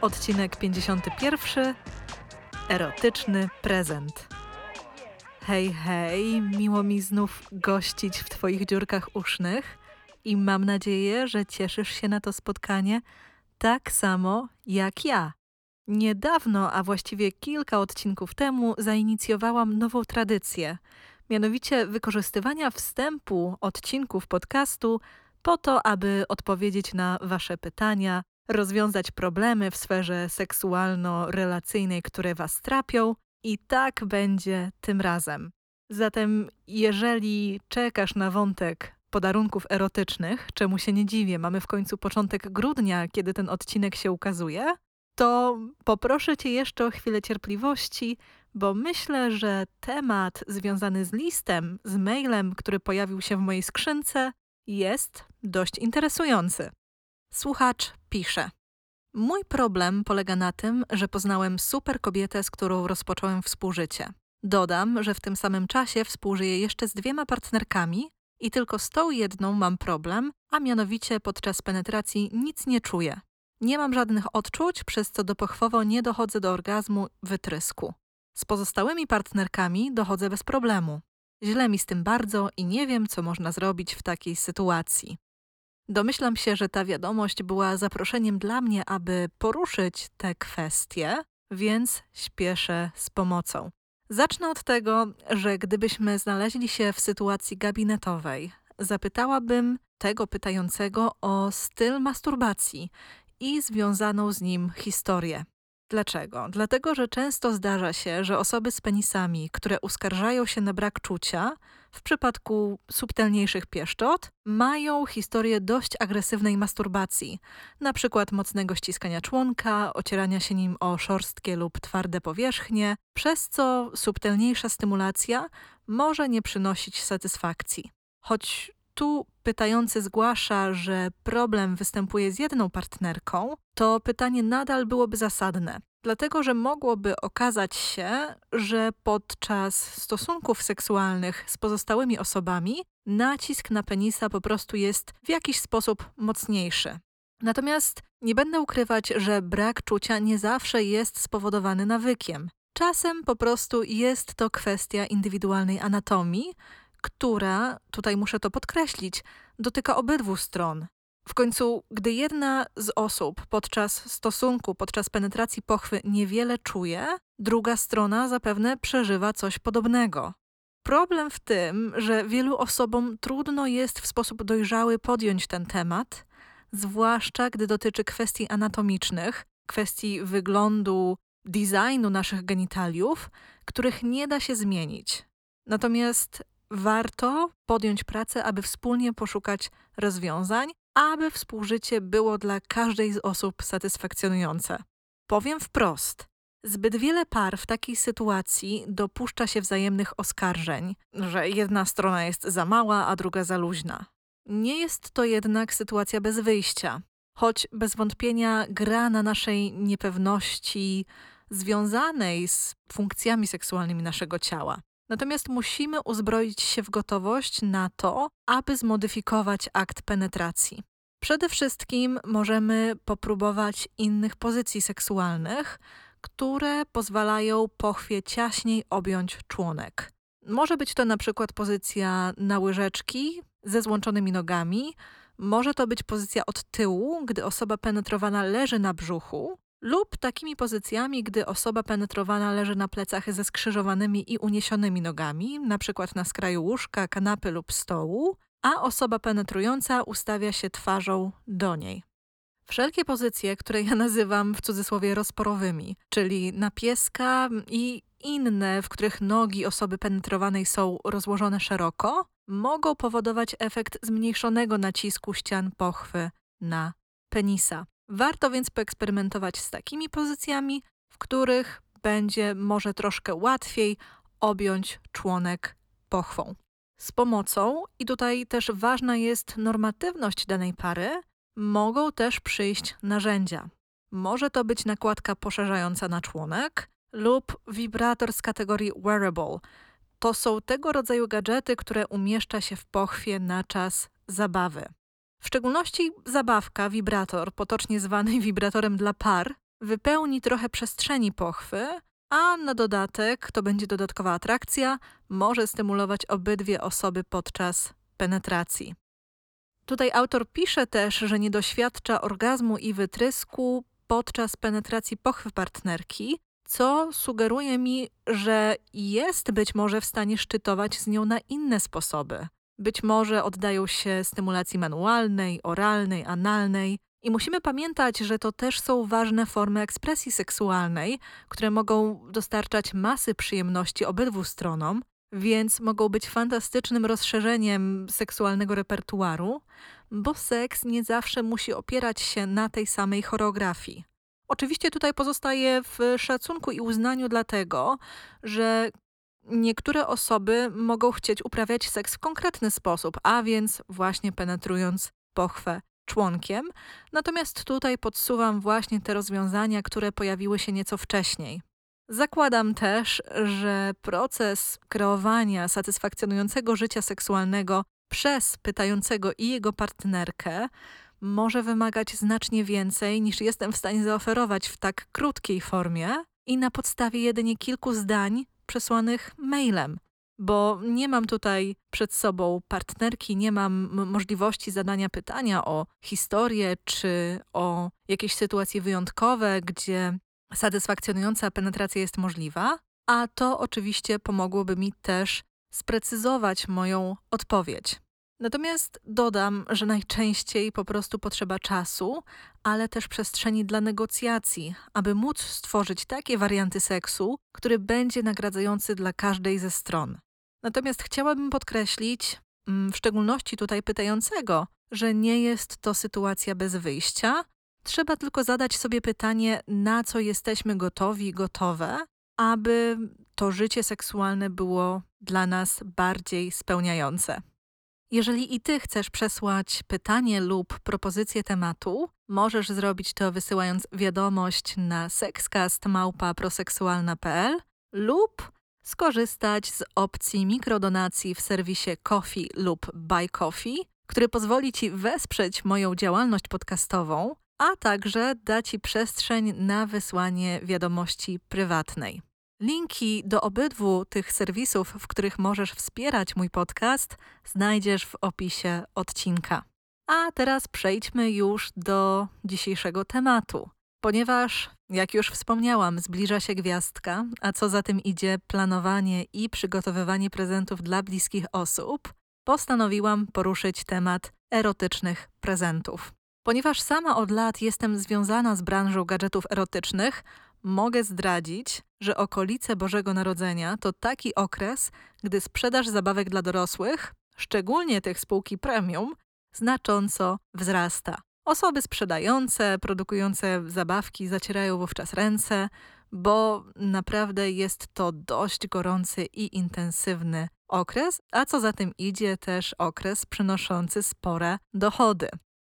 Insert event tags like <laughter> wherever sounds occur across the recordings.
Odcinek 51. Erotyczny prezent. Hej, hej, miło mi znów gościć w Twoich dziurkach usznych i mam nadzieję, że cieszysz się na to spotkanie tak samo jak ja. Niedawno, a właściwie kilka odcinków temu, zainicjowałam nową tradycję, mianowicie wykorzystywania wstępu odcinków podcastu po to, aby odpowiedzieć na Wasze pytania, rozwiązać problemy w sferze seksualno-relacyjnej, które Was trapią. I tak będzie tym razem. Zatem, jeżeli czekasz na wątek podarunków erotycznych, czemu się nie dziwię, mamy w końcu początek grudnia, kiedy ten odcinek się ukazuje, to poproszę Cię jeszcze o chwilę cierpliwości, bo myślę, że temat związany z listem, z mailem, który pojawił się w mojej skrzynce, jest dość interesujący. Słuchacz pisze. Mój problem polega na tym, że poznałem super kobietę, z którą rozpocząłem współżycie. Dodam, że w tym samym czasie współżyję jeszcze z dwiema partnerkami i tylko z tą jedną mam problem, a mianowicie podczas penetracji nic nie czuję. Nie mam żadnych odczuć, przez co dopochwowo nie dochodzę do orgazmu wytrysku. Z pozostałymi partnerkami dochodzę bez problemu. Źle mi z tym bardzo i nie wiem, co można zrobić w takiej sytuacji. Domyślam się, że ta wiadomość była zaproszeniem dla mnie, aby poruszyć te kwestie, więc śpieszę z pomocą. Zacznę od tego, że gdybyśmy znaleźli się w sytuacji gabinetowej, zapytałabym tego pytającego o styl masturbacji i związaną z nim historię. Dlaczego? Dlatego, że często zdarza się, że osoby z penisami, które uskarżają się na brak czucia, w przypadku subtelniejszych pieszczot, mają historię dość agresywnej masturbacji, na przykład mocnego ściskania członka, ocierania się nim o szorstkie lub twarde powierzchnie, przez co subtelniejsza stymulacja może nie przynosić satysfakcji. Choć tu pytający zgłasza, że problem występuje z jedną partnerką, to pytanie nadal byłoby zasadne, dlatego że mogłoby okazać się, że podczas stosunków seksualnych z pozostałymi osobami nacisk na penisa po prostu jest w jakiś sposób mocniejszy. Natomiast nie będę ukrywać, że brak czucia nie zawsze jest spowodowany nawykiem. Czasem po prostu jest to kwestia indywidualnej anatomii, która, tutaj muszę to podkreślić, dotyka obydwu stron. W końcu, gdy jedna z osób podczas stosunku, podczas penetracji pochwy niewiele czuje, druga strona zapewne przeżywa coś podobnego. Problem w tym, że wielu osobom trudno jest w sposób dojrzały podjąć ten temat, zwłaszcza gdy dotyczy kwestii anatomicznych, kwestii wyglądu, designu naszych genitaliów, których nie da się zmienić. Natomiast warto podjąć pracę, aby wspólnie poszukać rozwiązań, aby współżycie było dla każdej z osób satysfakcjonujące. Powiem wprost. Zbyt wiele par w takiej sytuacji dopuszcza się wzajemnych oskarżeń, że jedna strona jest za mała, a druga za luźna. Nie jest to jednak sytuacja bez wyjścia, choć bez wątpienia gra na naszej niepewności związanej z funkcjami seksualnymi naszego ciała. Natomiast musimy uzbroić się w gotowość na to, aby zmodyfikować akt penetracji. Przede wszystkim możemy popróbować innych pozycji seksualnych, które pozwalają pochwie ciaśniej objąć członek. Może być to na przykład pozycja na łyżeczki ze złączonymi nogami, może to być pozycja od tyłu, gdy osoba penetrowana leży na brzuchu, lub takimi pozycjami, gdy osoba penetrowana leży na plecach ze skrzyżowanymi i uniesionymi nogami, przykład na skraju łóżka, kanapy lub stołu, a osoba penetrująca ustawia się twarzą do niej. Wszelkie pozycje, które ja <laughs> nazywam w cudzysłowie rozporowymi, czyli na pieska i inne, w których nogi osoby penetrowanej są rozłożone szeroko, mogą powodować efekt zmniejszonego nacisku ścian pochwy na penisa. Warto więc poeksperymentować z takimi pozycjami, w których będzie może troszkę łatwiej objąć członek pochwą. Z pomocą, i tutaj też ważna jest normatywność danej pary, mogą też przyjść narzędzia. Może to być nakładka poszerzająca na członek lub wibrator z kategorii wearable. To są tego rodzaju gadżety, które umieszcza się w pochwie na czas zabawy. W szczególności zabawka, wibrator, potocznie zwany <laughs> wibratorem dla par, wypełni trochę przestrzeni pochwy, a na dodatek to będzie dodatkowa atrakcja, może stymulować obydwie osoby podczas penetracji. Tutaj autor pisze też, że nie doświadcza orgazmu i wytrysku podczas penetracji pochwy partnerki, co sugeruje mi, że jest być może w stanie szczytować z nią na inne sposoby. Być może oddają się stymulacji manualnej, oralnej, analnej. I musimy pamiętać, że to też są ważne formy ekspresji seksualnej, które mogą dostarczać masy przyjemności obydwu stronom, więc mogą być fantastycznym rozszerzeniem seksualnego repertuaru, bo seks nie zawsze musi opierać się na tej samej choreografii. Oczywiście tutaj pozostaje w szacunku i uznaniu dlatego, że niektóre osoby mogą chcieć uprawiać seks w konkretny sposób, a więc właśnie penetrując pochwę członkiem. Natomiast tutaj podsuwam właśnie te rozwiązania, które pojawiły się nieco wcześniej. Zakładam też, że proces kreowania satysfakcjonującego życia seksualnego przez pytającego i jego partnerkę może wymagać znacznie więcej niż jestem w stanie zaoferować w tak krótkiej formie i na podstawie jedynie kilku zdań przesłanych mailem. Bo nie mam tutaj przed sobą partnerki, nie mam możliwości zadania pytania o historię czy o jakieś sytuacje wyjątkowe, gdzie satysfakcjonująca penetracja jest możliwa, a to oczywiście pomogłoby mi też sprecyzować moją odpowiedź. Natomiast dodam, że najczęściej po prostu potrzeba czasu, ale też przestrzeni dla negocjacji, aby móc stworzyć takie warianty seksu, który będzie nagradzający dla każdej ze stron. Natomiast chciałabym podkreślić, mm, w szczególności tutaj pytającego, że nie jest to sytuacja bez wyjścia. Trzeba tylko zadać sobie pytanie, na co jesteśmy gotowi, gotowe, aby to życie seksualne było dla nas bardziej spełniające. Jeżeli i Ty chcesz przesłać pytanie lub propozycję tematu, możesz zrobić to wysyłając wiadomość na sexcast.proseksualna.pl lub skorzystać z opcji mikrodonacji w serwisie Coffee lub Buy Coffee, który pozwoli Ci wesprzeć moją działalność podcastową, a także da Ci przestrzeń na wysłanie wiadomości prywatnej. Linki do obydwu tych serwisów, w których możesz wspierać mój podcast, znajdziesz w opisie odcinka. A teraz przejdźmy już do dzisiejszego tematu. Ponieważ, jak już wspomniałam, zbliża się gwiazdka, a co za tym idzie planowanie i przygotowywanie prezentów dla bliskich osób, postanowiłam poruszyć temat erotycznych prezentów. Ponieważ sama od lat jestem związana z branżą gadżetów erotycznych, mogę zdradzić, że okolice Bożego Narodzenia to taki okres, gdy sprzedaż zabawek dla dorosłych, szczególnie tych spółki premium, znacząco wzrasta. Osoby sprzedające, produkujące zabawki zacierają wówczas ręce, bo naprawdę jest to dość gorący i intensywny okres, a co za tym idzie też okres przynoszący spore dochody.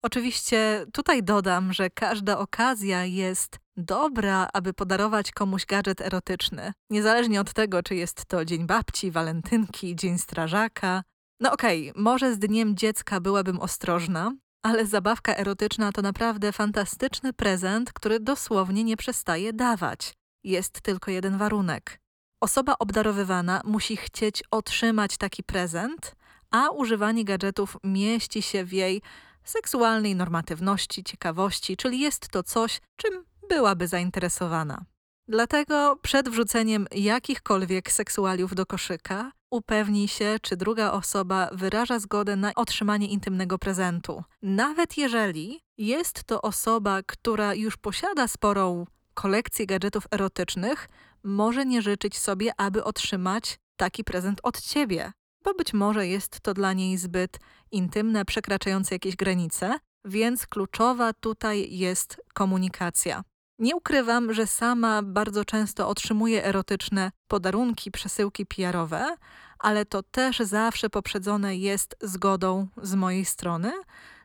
Oczywiście tutaj dodam, że każda okazja jest dobra, aby podarować komuś gadżet erotyczny, niezależnie od tego, czy jest to Dzień Babci, Walentynki, Dzień Strażaka. No okej, okay, może z Dniem Dziecka byłabym ostrożna, ale zabawka erotyczna to naprawdę fantastyczny prezent, który dosłownie nie przestaje dawać. Jest tylko jeden warunek. Osoba obdarowywana musi chcieć otrzymać taki prezent, a używanie gadżetów mieści się w jej seksualnej normatywności, ciekawości, czyli jest to coś, czym byłaby zainteresowana. Dlatego przed wrzuceniem jakichkolwiek seksualiów do koszyka upewnij się, czy druga osoba wyraża zgodę na otrzymanie intymnego prezentu. Nawet jeżeli jest to osoba, która już posiada sporą kolekcję gadżetów erotycznych, może nie życzyć sobie, aby otrzymać taki prezent od ciebie bo być może jest to dla niej zbyt intymne, przekraczające jakieś granice, więc kluczowa tutaj jest komunikacja. Nie ukrywam, że sama bardzo często otrzymuję erotyczne podarunki, przesyłki PR-owe, ale to też zawsze poprzedzone jest zgodą z mojej strony,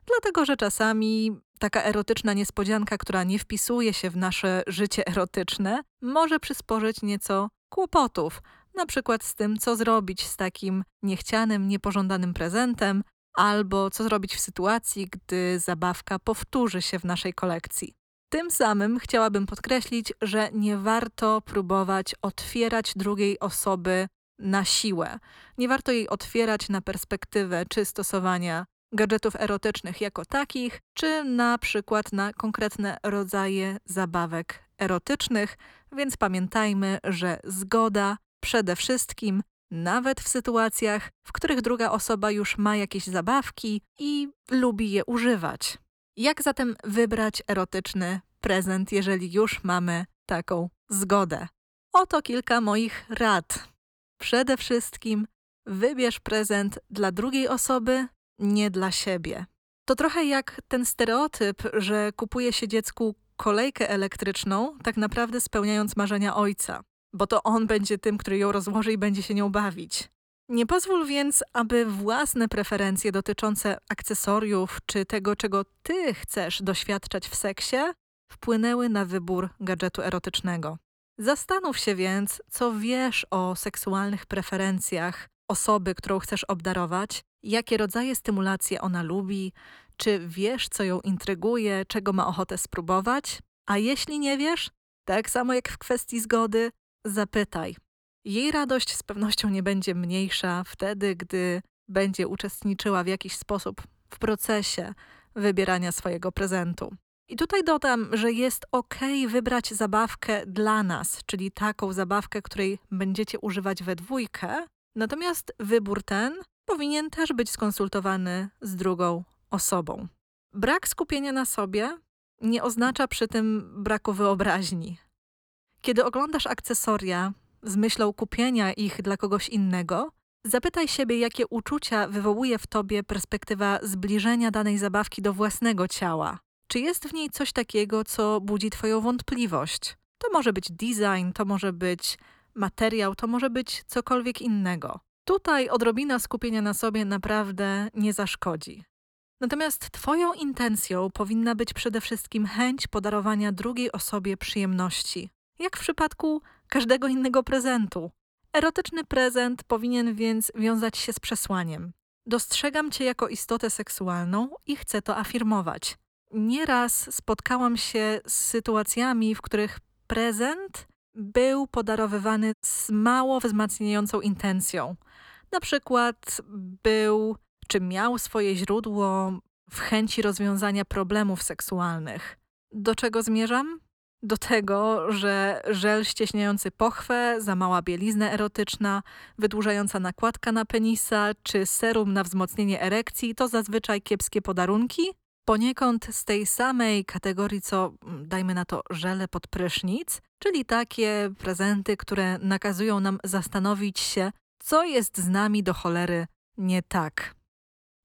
dlatego że czasami taka erotyczna niespodzianka, która nie wpisuje się w nasze życie erotyczne, może przysporzyć nieco kłopotów, na przykład z tym, co zrobić z takim niechcianym, niepożądanym prezentem, albo co zrobić w sytuacji, gdy zabawka powtórzy się w naszej kolekcji. Tym samym chciałabym podkreślić, że nie warto próbować otwierać drugiej osoby na siłę. Nie warto jej otwierać na perspektywę czy stosowania gadżetów erotycznych jako takich, czy na przykład na konkretne rodzaje zabawek erotycznych, więc pamiętajmy, że zgoda przede wszystkim, nawet w sytuacjach, w których druga osoba już ma jakieś zabawki i lubi je używać. Jak zatem wybrać erotyczny prezent, jeżeli już mamy taką zgodę? Oto kilka moich rad. Przede wszystkim wybierz prezent dla drugiej osoby, nie dla siebie. To trochę jak ten stereotyp, że kupuje się dziecku kolejkę elektryczną, tak naprawdę spełniając marzenia ojca, bo to on będzie tym, który ją rozłoży i będzie się nią bawić. Nie pozwól więc, aby własne preferencje dotyczące akcesoriów czy tego, czego ty chcesz doświadczać w seksie, wpłynęły na wybór gadżetu erotycznego. Zastanów się więc, co wiesz o seksualnych preferencjach osoby, którą chcesz obdarować, jakie rodzaje stymulacji ona lubi, czy wiesz, co ją intryguje, czego ma ochotę spróbować? A jeśli nie wiesz, tak samo jak w kwestii zgody, zapytaj. Jej radość z pewnością nie będzie mniejsza wtedy, gdy będzie uczestniczyła w jakiś sposób w procesie wybierania swojego prezentu. I tutaj dodam, że jest ok wybrać zabawkę dla nas, czyli taką zabawkę, której będziecie używać we dwójkę, natomiast wybór ten powinien też być skonsultowany z drugą osobą. Brak skupienia na sobie nie oznacza przy tym braku wyobraźni. Kiedy oglądasz akcesoria z myślą kupienia ich dla kogoś innego, zapytaj siebie, jakie uczucia wywołuje w tobie perspektywa zbliżenia danej zabawki do własnego ciała. Czy jest w niej coś takiego, co budzi Twoją wątpliwość? To może być design, to może być materiał, to może być cokolwiek innego. Tutaj odrobina skupienia na sobie naprawdę nie zaszkodzi. Natomiast Twoją intencją powinna być przede wszystkim chęć podarowania drugiej osobie przyjemności, jak w przypadku każdego innego prezentu. Erotyczny prezent powinien więc wiązać się z przesłaniem. Dostrzegam Cię jako istotę seksualną i chcę to afirmować. Nieraz spotkałam się z sytuacjami, w których prezent był podarowywany z mało wzmacniającą intencją. Na przykład był czy miał swoje źródło w chęci rozwiązania problemów seksualnych. Do czego zmierzam? Do tego, że żel ścieśniający pochwę, za mała bielizna erotyczna, wydłużająca nakładka na penisa czy serum na wzmocnienie erekcji to zazwyczaj kiepskie podarunki, poniekąd z tej samej kategorii co, mm, dajmy na to, żele pod prysznic, czyli takie prezenty, które nakazują nam zastanowić się, co jest z nami do cholery nie tak.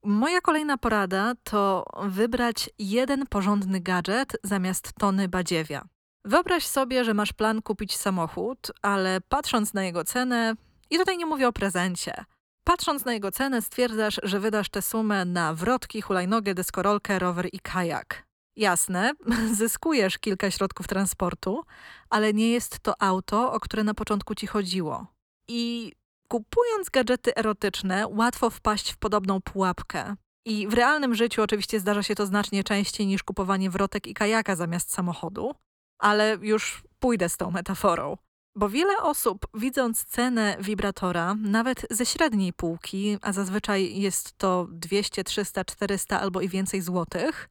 Moja kolejna porada to wybrać jeden porządny gadżet zamiast tony badziewia. Wyobraź sobie, że masz plan kupić samochód, ale patrząc na jego cenę, i tutaj nie mówię o prezencie, patrząc na jego cenę stwierdzasz, że wydasz tę sumę na wrotki, hulajnogę, deskorolkę, rower i kajak. Jasne, <laughs> zyskujesz kilka środków transportu, ale nie jest to auto, o które na początku ci chodziło. I Kupując gadżety erotyczne, łatwo wpaść w podobną pułapkę. I w realnym życiu oczywiście zdarza się to znacznie częściej niż kupowanie wrotek i kajaka zamiast samochodu, ale już pójdę z tą metaforą. Bo wiele osób, widząc cenę wibratora, nawet ze średniej półki, a zazwyczaj jest to 200, 300, 400 albo i więcej złotych,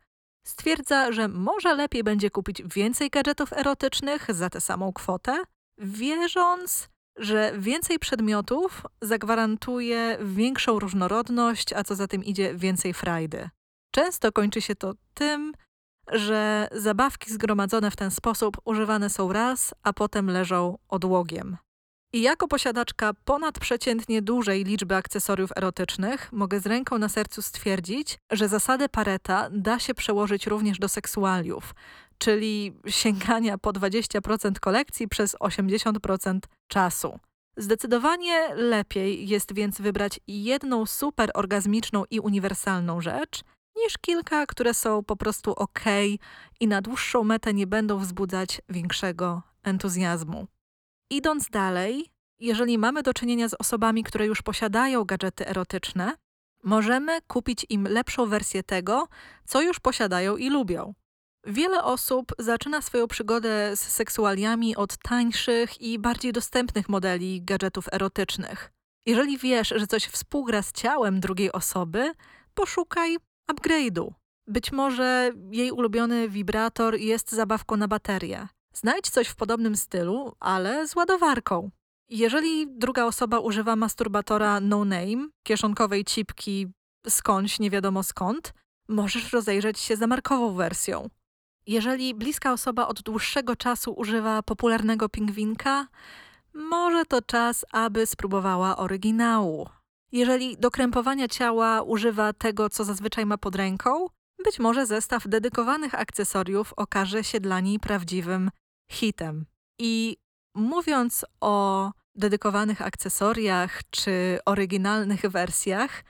stwierdza, że może lepiej będzie kupić więcej gadżetów erotycznych za tę samą kwotę, wierząc, że więcej przedmiotów zagwarantuje większą różnorodność, a co za tym idzie więcej frajdy. Często kończy się to tym, że zabawki zgromadzone w ten sposób używane są raz, a potem leżą odłogiem. I jako posiadaczka ponadprzeciętnie dużej liczby akcesoriów erotycznych, mogę z ręką na sercu stwierdzić, że zasadę Pareta da się przełożyć również do seksualiów, czyli sięgania po 20% kolekcji przez 80% czasu. Zdecydowanie lepiej jest więc wybrać jedną super orgazmiczną i uniwersalną rzecz, niż kilka, które są po prostu ok i na dłuższą metę nie będą wzbudzać większego entuzjazmu. Idąc dalej, jeżeli mamy do czynienia z osobami, które już posiadają gadżety erotyczne, możemy kupić im lepszą wersję tego, co już posiadają i lubią. Wiele osób zaczyna swoją przygodę z seksualiami od tańszych i bardziej dostępnych modeli gadżetów erotycznych. Jeżeli wiesz, że coś współgra z ciałem drugiej osoby, poszukaj upgrade'u. Być może jej ulubiony wibrator jest zabawką na baterię. Znajdź coś w podobnym stylu, ale z ładowarką. Jeżeli druga osoba używa masturbatora no name, kieszonkowej cipki skądś, nie wiadomo skąd, możesz rozejrzeć się za markową wersją. Jeżeli bliska osoba od dłuższego czasu używa popularnego pingwinka, może to czas, aby spróbowała oryginału. Jeżeli do krępowania ciała używa tego, co zazwyczaj ma pod ręką, być może zestaw dedykowanych akcesoriów okaże się dla niej prawdziwym hitem. I mówiąc o dedykowanych akcesoriach czy oryginalnych wersjach,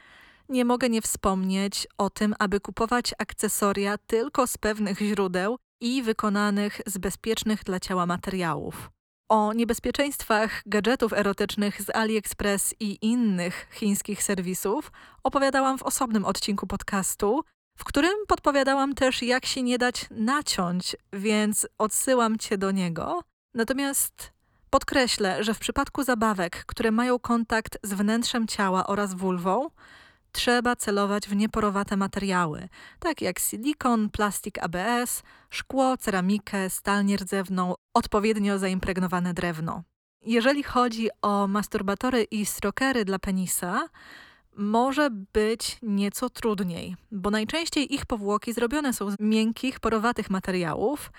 nie mogę nie wspomnieć o tym, aby kupować akcesoria tylko z pewnych źródeł i wykonanych z bezpiecznych dla ciała materiałów. O niebezpieczeństwach gadżetów erotycznych z AliExpress i innych chińskich serwisów opowiadałam w osobnym odcinku podcastu, w którym podpowiadałam też, jak się nie dać naciąć, więc odsyłam cię do niego. Natomiast podkreślę, że w przypadku zabawek, które mają kontakt z wnętrzem ciała oraz vulwą, trzeba celować w nieporowate materiały, tak jak silikon, plastik ABS, szkło, ceramikę, stal nierdzewną, odpowiednio zaimpregnowane drewno. Jeżeli chodzi o masturbatory i strokery dla penisa, może być nieco trudniej, bo najczęściej ich powłoki zrobione są z miękkich, porowatych materiałów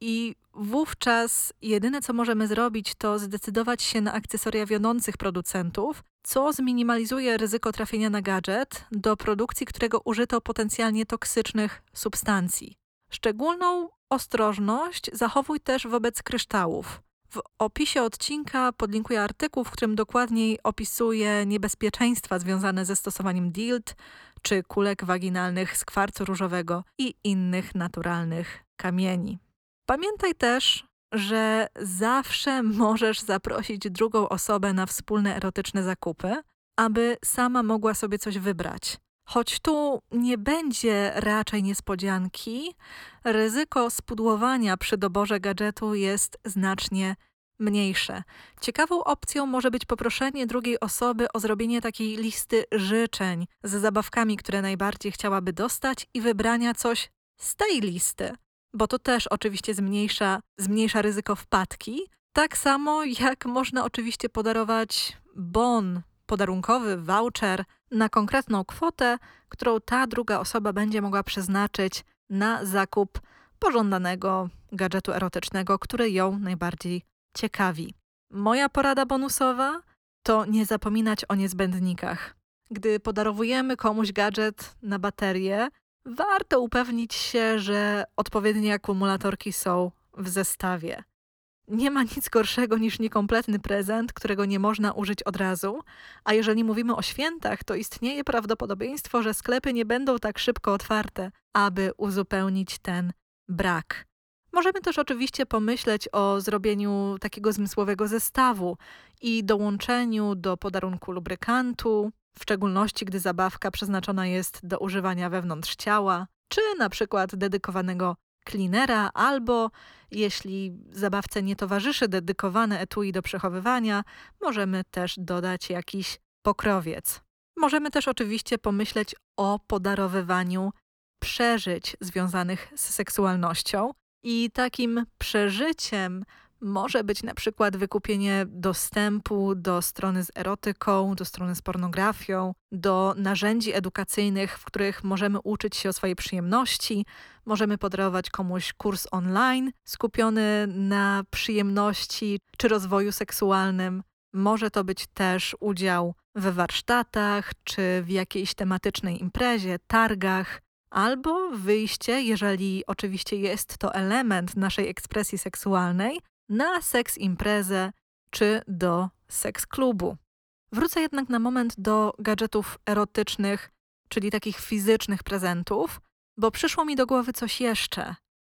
i wówczas jedyne co możemy zrobić to zdecydować się na akcesoria wiodących producentów, co zminimalizuje ryzyko trafienia na gadżet, do produkcji którego użyto potencjalnie toksycznych substancji. Szczególną ostrożność zachowuj też wobec kryształów. W opisie odcinka podlinkuję artykuł, w którym dokładniej opisuję niebezpieczeństwa związane ze stosowaniem DILT czy kulek waginalnych z kwarcu różowego i innych naturalnych kamieni. Pamiętaj też, że zawsze <laughs> możesz zaprosić drugą osobę na wspólne erotyczne zakupy, aby sama mogła sobie coś wybrać. Choć tu nie będzie raczej niespodzianki, ryzyko spudłowania przy doborze gadżetu jest znacznie mniejsze. Ciekawą opcją może być poproszenie drugiej osoby o zrobienie takiej listy życzeń z zabawkami, które najbardziej chciałaby dostać i wybrania coś z tej listy bo to też oczywiście zmniejsza, zmniejsza ryzyko wpadki. Tak samo jak można oczywiście podarować bon podarunkowy, voucher na konkretną kwotę, którą ta druga osoba będzie mogła przeznaczyć na zakup pożądanego gadżetu erotycznego, który ją najbardziej ciekawi. Moja porada bonusowa to nie zapominać o niezbędnikach. Gdy podarowujemy komuś gadżet na baterię, warto upewnić się, że odpowiednie akumulatorki są w zestawie. Nie ma nic gorszego niż niekompletny prezent, którego nie można użyć od razu, a jeżeli mówimy o świętach, to istnieje prawdopodobieństwo, że sklepy nie będą tak szybko otwarte, aby uzupełnić ten brak. Możemy też oczywiście pomyśleć o zrobieniu takiego zmysłowego zestawu i dołączeniu do podarunku lubrykantu, w szczególności gdy zabawka przeznaczona jest do używania wewnątrz ciała, czy na przykład dedykowanego cleanera, albo jeśli zabawce nie towarzyszy dedykowane etui do przechowywania, możemy też dodać jakiś pokrowiec. Możemy też oczywiście pomyśleć o podarowywaniu przeżyć związanych z seksualnością. I takim przeżyciem może być na przykład wykupienie dostępu do strony z erotyką, do strony z pornografią, do narzędzi edukacyjnych, w których możemy uczyć się o swojej przyjemności. Możemy podarować komuś kurs online skupiony na przyjemności czy rozwoju seksualnym. Może to być też udział we warsztatach czy w jakiejś tematycznej imprezie, targach, albo wyjście, jeżeli oczywiście jest to element naszej ekspresji seksualnej, na seks imprezę czy do seks klubu. Wrócę jednak na moment do gadżetów erotycznych, czyli takich fizycznych prezentów, bo przyszło mi do głowy coś jeszcze.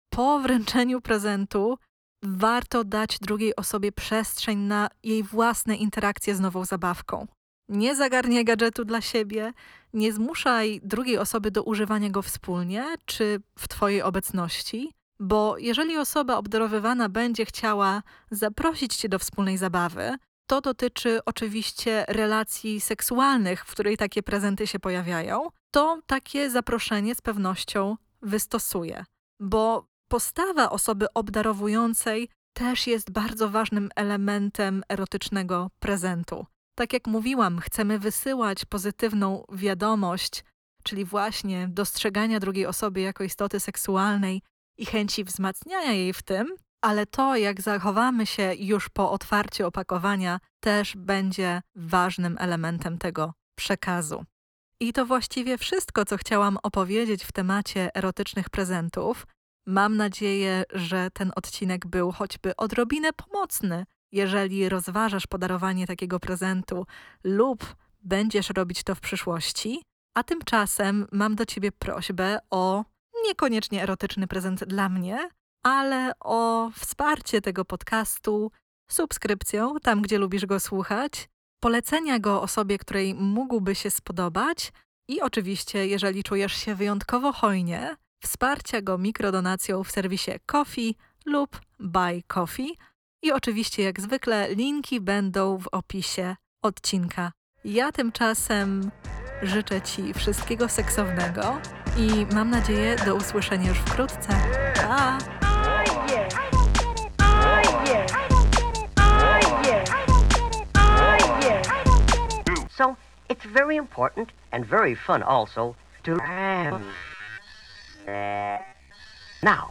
Po wręczeniu prezentu warto dać drugiej osobie przestrzeń na jej własne interakcje z nową zabawką. Nie zagarniaj gadżetu dla siebie, nie zmuszaj drugiej osoby do używania go wspólnie czy w Twojej obecności, bo jeżeli osoba obdarowywana będzie chciała zaprosić Cię do wspólnej zabawy, to dotyczy oczywiście relacji seksualnych, w której takie prezenty się pojawiają, to takie zaproszenie z pewnością wystosuje, bo postawa osoby obdarowującej też jest bardzo ważnym elementem erotycznego prezentu. Tak jak mówiłam, chcemy wysyłać pozytywną wiadomość, czyli właśnie dostrzegania drugiej osoby jako istoty seksualnej i chęci wzmacniania jej w tym, ale to, jak zachowamy się już po otwarciu opakowania, też będzie ważnym elementem tego przekazu. I to właściwie wszystko, co chciałam opowiedzieć w temacie erotycznych prezentów. Mam nadzieję, że ten odcinek był choćby odrobinę pomocny, jeżeli rozważasz podarowanie takiego prezentu lub będziesz robić to w przyszłości. A tymczasem mam do ciebie prośbę o niekoniecznie erotyczny prezent dla mnie, ale o wsparcie tego podcastu subskrypcją tam, gdzie lubisz go słuchać, polecenia go osobie, której mógłby się spodobać i oczywiście, jeżeli czujesz się wyjątkowo hojnie, wsparcia go mikrodonacją w serwisie Coffee lub Buy Coffee. I oczywiście, jak zwykle, linki będą w opisie odcinka. Ja tymczasem życzę Ci wszystkiego seksownego i mam nadzieję do usłyszenia już wkrótce. Pa! So it's very important and very fun also to. Now,